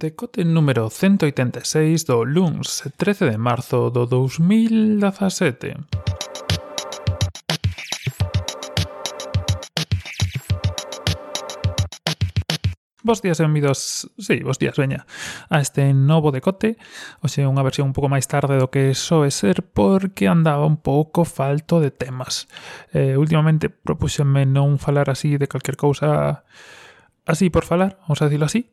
decote número 186 do LUNS 13 de marzo do 2017. Bos días e benvidos, sí, bos días, veña, a este novo decote. Oxe, unha versión un pouco máis tarde do que soe ser porque andaba un pouco falto de temas. Eh, últimamente propúxenme non falar así de calquer cousa así por falar, vamos a decirlo así,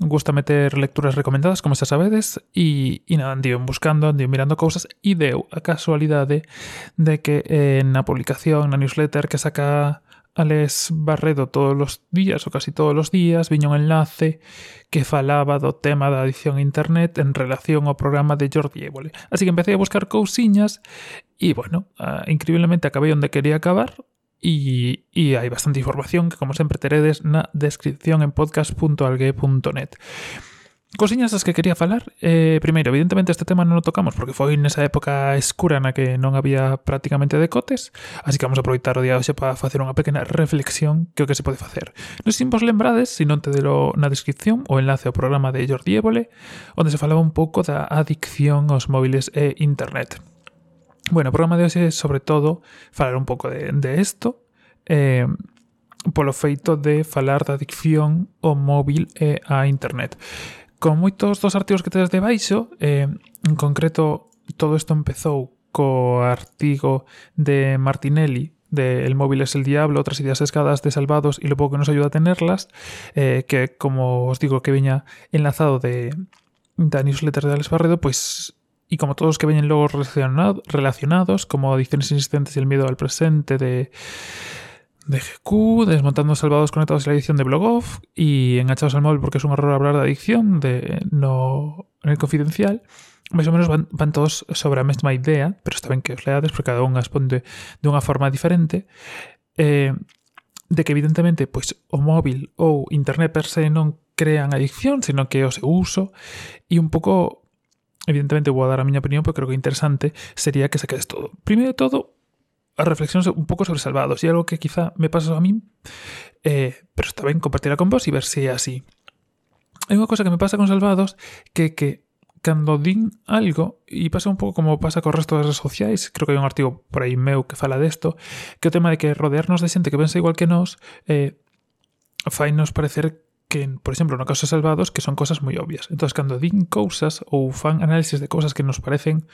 gusta meter lecturas recomendadas, como xa sabedes, e, e nada, andiven buscando, andiven mirando cousas e deu a casualidade de que eh, na publicación, na newsletter que saca Alex Barredo todos os días, ou casi todos os días, viña un enlace que falaba do tema da adición a internet en relación ao programa de Jordi Évole. Así que empecé a buscar cousiñas e, bueno, uh, increíblemente acabei onde quería acabar, Y, y, hay bastante información que, como sempre, teredes na descripción en podcast.algue.net. Cosiñas das que quería falar eh, Primeiro, evidentemente este tema non o tocamos Porque foi nesa época escura na que non había prácticamente decotes Así que vamos a aproveitar o día hoxe para facer unha pequena reflexión Que o que se pode facer Non sei se vos lembrades, se non te delo na descripción O enlace ao programa de Jordi Évole Onde se falaba un pouco da adicción aos móviles e internet. Bueno, o programa de hoxe sobre todo Falar un pouco de, de esto Eh polo feito de falar da adicción ao móvil e a internet. Con moitos dos artigos que tedes debaixo, eh, en concreto todo isto empezou co artigo de Martinelli de El móvil es el diablo, otras ideas escadas de salvados y lo poco que nos ayuda a tenerlas, eh, que como os digo que veña enlazado de da newsletter de Alex Barredo, pues y como todos que veñen luego relacionado, relacionados, como adicciones insistentes y el miedo al presente de de GQ, desmontando salvados conectados a la edición de Blogoff y enganchados al móvil porque es un error hablar de adicción de no en el confidencial. Más o menos van, todos sobre a mesma idea, pero está ben que os leades porque cada un responde de unha forma diferente. Eh, de que evidentemente pois o móvil ou internet per se non crean adicción, sino que o seu uso e un pouco evidentemente vou a dar a miña opinión, pero creo que interesante sería que saquedes todo. Primeiro de todo, a reflexión un pouco sobre Salvados e algo que quizá me pasa a mí eh, pero está ben compartirla con vos e ver se é así hai unha cosa que me pasa con Salvados que que cando din algo e pasa un pouco como pasa co resto das redes sociais creo que hai un artigo por aí meu que fala desto que o tema de que rodearnos de xente que pensa igual que nós eh, fai nos parecer que, por exemplo, no caso de Salvados, que son cosas moi obvias. Entón, cando din cousas ou fan análisis de cousas que nos parecen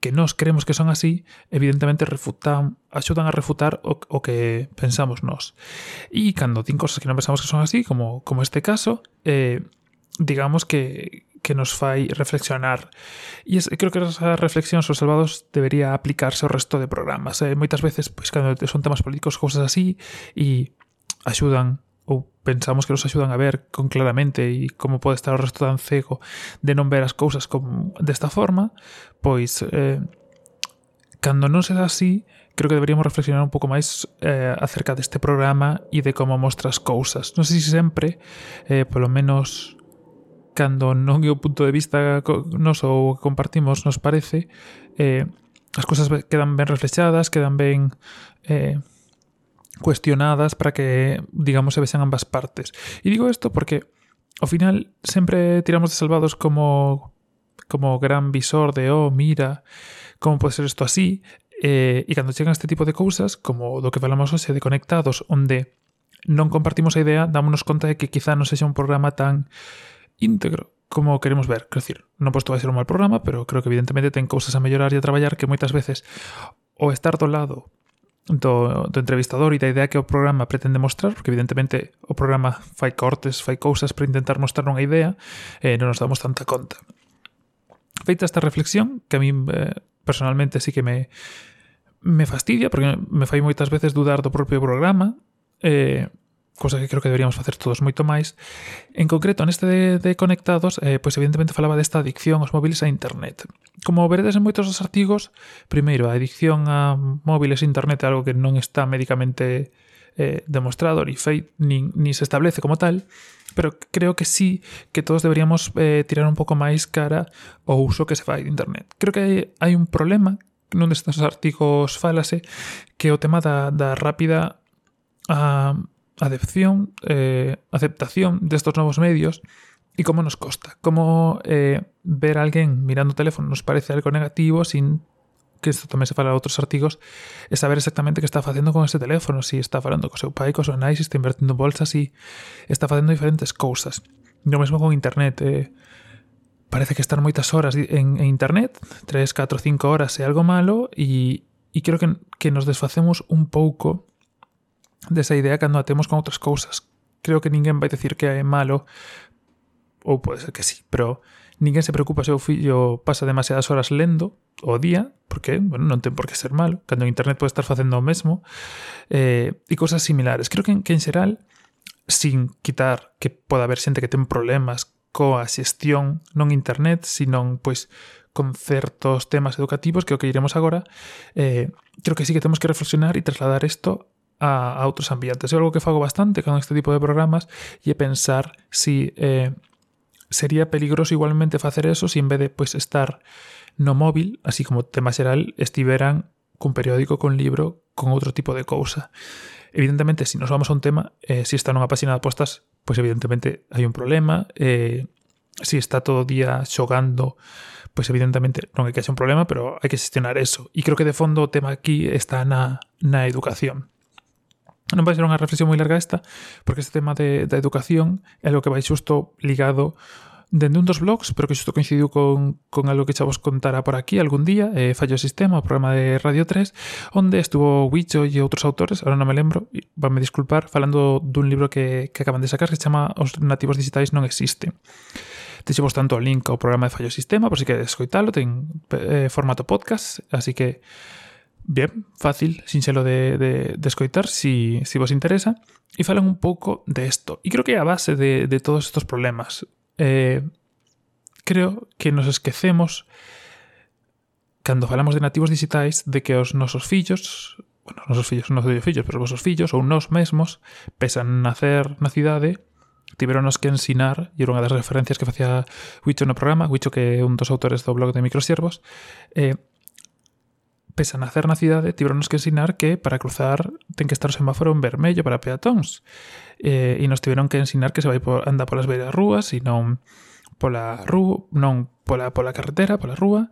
que nós creemos que son así, evidentemente refutan, axudan a refutar o, o que pensamos nós. E cando din cosas que non pensamos que son así, como, como este caso, eh, digamos que, que nos fai reflexionar. E es, creo que esa reflexión sobre salvados debería aplicarse ao resto de programas. Eh? Moitas veces, pois, cando son temas políticos, cousas así, e axudan pensamos que nos axudan a ver con claramente e como pode estar o resto tan cego de non ver as cousas como desta forma, pois eh, cando non será así, creo que deberíamos reflexionar un pouco máis eh, acerca deste programa e de como mostra as cousas. Non sei se sempre, eh, polo menos cando non é o punto de vista nos ou compartimos, nos parece, eh, as cousas quedan ben reflexadas, quedan ben... Eh, cuestionadas para que, digamos, se vesen ambas partes. Y digo esto porque ao final sempre tiramos de salvados como como gran visor de, oh, mira, como pode ser isto así? Eh, e cando chegan este tipo de cousas, como do que falamos hoxe de Conectados, onde non compartimos a idea, dámonos conta de que quizá non sexa un programa tan íntegro como queremos ver. Quero dicir, non pois posto vai ser un mal programa, pero creo que evidentemente ten cousas a mellorar e a traballar que moitas veces o estar do lado do, do entrevistador e da idea que o programa pretende mostrar, porque evidentemente o programa fai cortes, fai cousas para intentar mostrar unha idea, e eh, non nos damos tanta conta. Feita esta reflexión, que a mí eh, personalmente sí que me, me fastidia, porque me fai moitas veces dudar do propio programa, eh, cosa que creo que deberíamos facer todos moito máis. En concreto, neste de, de conectados, eh, pois evidentemente falaba desta adicción aos móviles a internet. Como veredes en moitos dos artigos, primeiro, a adicción a móviles e internet é algo que non está medicamente eh, demostrado ni, fei, ni, ni se establece como tal, pero creo que sí que todos deberíamos eh, tirar un pouco máis cara o uso que se fai de internet. Creo que hai, hai un problema nun destes artigos falase que o tema da, da rápida a, adepción, eh, aceptación destos novos medios e como nos costa. Como eh, ver a alguén mirando teléfono nos parece algo negativo sin que isto tamén se fala en outros artigos, é saber exactamente que está facendo con ese teléfono, si está falando co seu pai, co seu nai, si está invertindo bolsas, si está facendo diferentes cousas. Lo mesmo con internet, eh, parece que estar moitas horas en, internet, 3, 4, 5 horas é algo malo e, e creo que, que nos desfacemos un pouco desa idea cando a temos con outras cousas. Creo que ninguén vai decir que é malo, ou pode ser que sí, pero ninguén se preocupa se o fillo pasa demasiadas horas lendo o día, porque bueno, non ten por que ser malo, cando en internet pode estar facendo o mesmo, eh, e cousas similares. Creo que, que en xeral, sin quitar que poda haber xente que ten problemas coa xestión non internet, sino pois con certos temas educativos que o que iremos agora, eh, creo que sí que temos que reflexionar e trasladar isto a, a outros ambientes. É algo que fago bastante con este tipo de programas e pensar si eh, sería peligroso igualmente facer eso si en vez de pois, pues, estar no móvil, así como tema xeral, estiveran cun periódico, con libro, con outro tipo de cousa. Evidentemente, se si nos vamos a un tema, eh, se si está nunha página de apostas, pois pues, evidentemente hai un problema, eh, si está todo o día xogando, pois pues, evidentemente non é que haxe un problema, pero hai que xestionar eso. E creo que de fondo o tema aquí está na, na educación non vai ser unha reflexión moi larga esta, porque este tema de, da educación é algo que vai xusto ligado dende un dos blogs, pero que xusto coincidiu con, con algo que xa vos contara por aquí algún día, eh, Fallo Sistema, o programa de Radio 3, onde estuvo Wicho e outros autores, ahora non me lembro, vanme disculpar, falando dun libro que, que acaban de sacar que se chama Os nativos digitais non existen. Deixemos tanto o link ao programa de Fallo Sistema, por si queres escoitalo, ten eh, formato podcast, así que Bien, fácil, sinxelo de, de, de escoitar si, si vos interesa e falan un pouco de isto. E creo que é a base de, de todos estos problemas. Eh, creo que nos esquecemos cando falamos de nativos digitais de que os nosos fillos bueno, os nosos fillos, non os fillos, pero os vosos fillos ou nós mesmos, pesan nacer na cidade, tiveronos que ensinar, e era unha das referencias que facía Wicho no programa, Wicho que é un dos autores do blog de Microsiervos, eh, pese a nacer na cidade, tiveronos que ensinar que para cruzar ten que estar o semáforo en vermello para peatóns. Eh, e nos tiveron que ensinar que se vai por, anda polas beiras rúas e non pola rúa, non pola, pola carretera, pola rúa,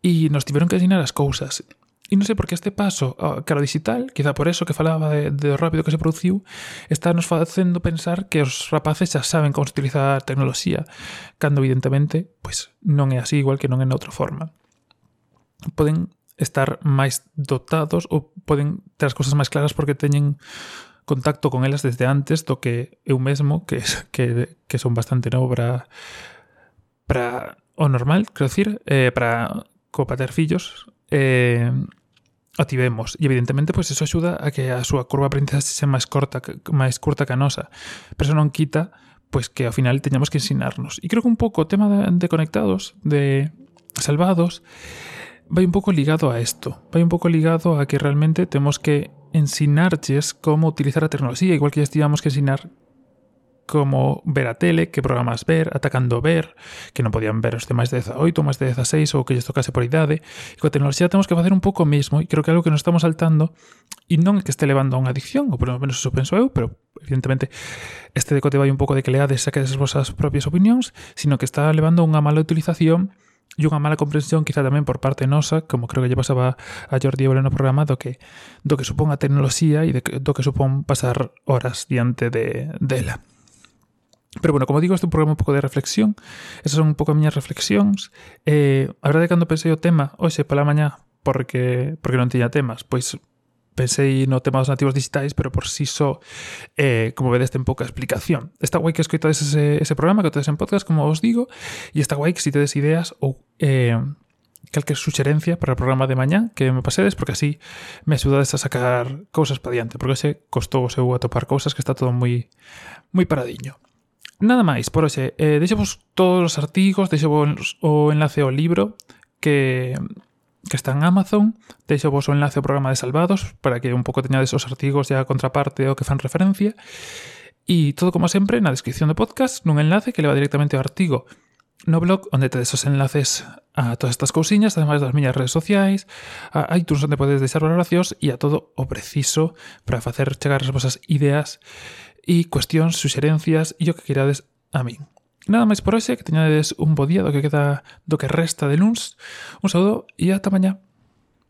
e nos tiveron que ensinar as cousas. E non sei por que este paso cara digital, quizá por eso que falaba de, de rápido que se produciu, está nos facendo pensar que os rapaces xa saben como se utiliza a tecnoloxía, cando evidentemente pois non é así igual que non é noutra forma. Poden estar máis dotados ou poden ter as cousas máis claras porque teñen contacto con elas desde antes do que eu mesmo, que, que, que son bastante novo para, para o normal, quero dicir, eh, para copater fillos, eh, ativemos. E evidentemente, pois pues, eso axuda a que a súa curva de aprendizaxe sexa máis corta, máis curta que a nosa. Pero eso non quita pois pues, que ao final teñamos que ensinarnos. E creo que un pouco o tema de, de conectados, de salvados, vai un pouco ligado a isto, vai un pouco ligado a que realmente temos que ensinarlles como utilizar a tecnoloxía, igual que estivamos que ensinar como ver a tele, que programas ver, atacando ver, que non podían ver os de máis de 18, máis de 16 ou que lles tocase por idade. E coa tecnoloxía temos que facer un pouco o mesmo e creo que é algo que nos estamos saltando e non é que este levando a unha adicción, ou pelo menos eso penso eu, pero evidentemente este decote vai un pouco de que leades saques as vosas propias opinións, sino que está levando a unha mala utilización e unha mala comprensión quizá tamén por parte nosa, como creo que lle pasaba a Jordi Evole no programa, do que, do que supón a tecnoloxía e de, do que supón pasar horas diante de, dela. Pero bueno, como digo, este é un programa un pouco de reflexión. Esas son un pouco as miñas reflexións. Eh, a verdade, cando pensei o tema, hoxe pola mañá, porque porque non tiña temas, pois pensei no tema dos nativos digitais, pero por si sí só, eh, como vedes, ten pouca explicación. Está guai que escoitades ese, ese programa que tedes en podcast, como os digo, e está guai que si tedes ideas ou eh, calquer suxerencia para o programa de mañá que me pasedes, porque así me axudades a sacar cousas para diante, porque se costou o seu atopar cousas que está todo moi moi paradiño. Nada máis, por hoxe, eh, deixemos todos os artigos, deixemos o enlace ao libro que que está en Amazon. Deixo vos o enlace ao programa de Salvados para que un pouco teñades os artigos e a contraparte ao que fan referencia. E todo como sempre na descripción do podcast nun enlace que leva directamente ao artigo no blog onde tedes os enlaces a todas estas cousiñas, ademais das miñas redes sociais, a iTunes onde podedes deixar valoracións e a todo o preciso para facer chegar as vosas ideas e cuestións, suxerencias e o que queirades a min. Nada máis por hoxe, que teñades un bo día do que queda do que resta de luns. Un saúdo e ata mañá.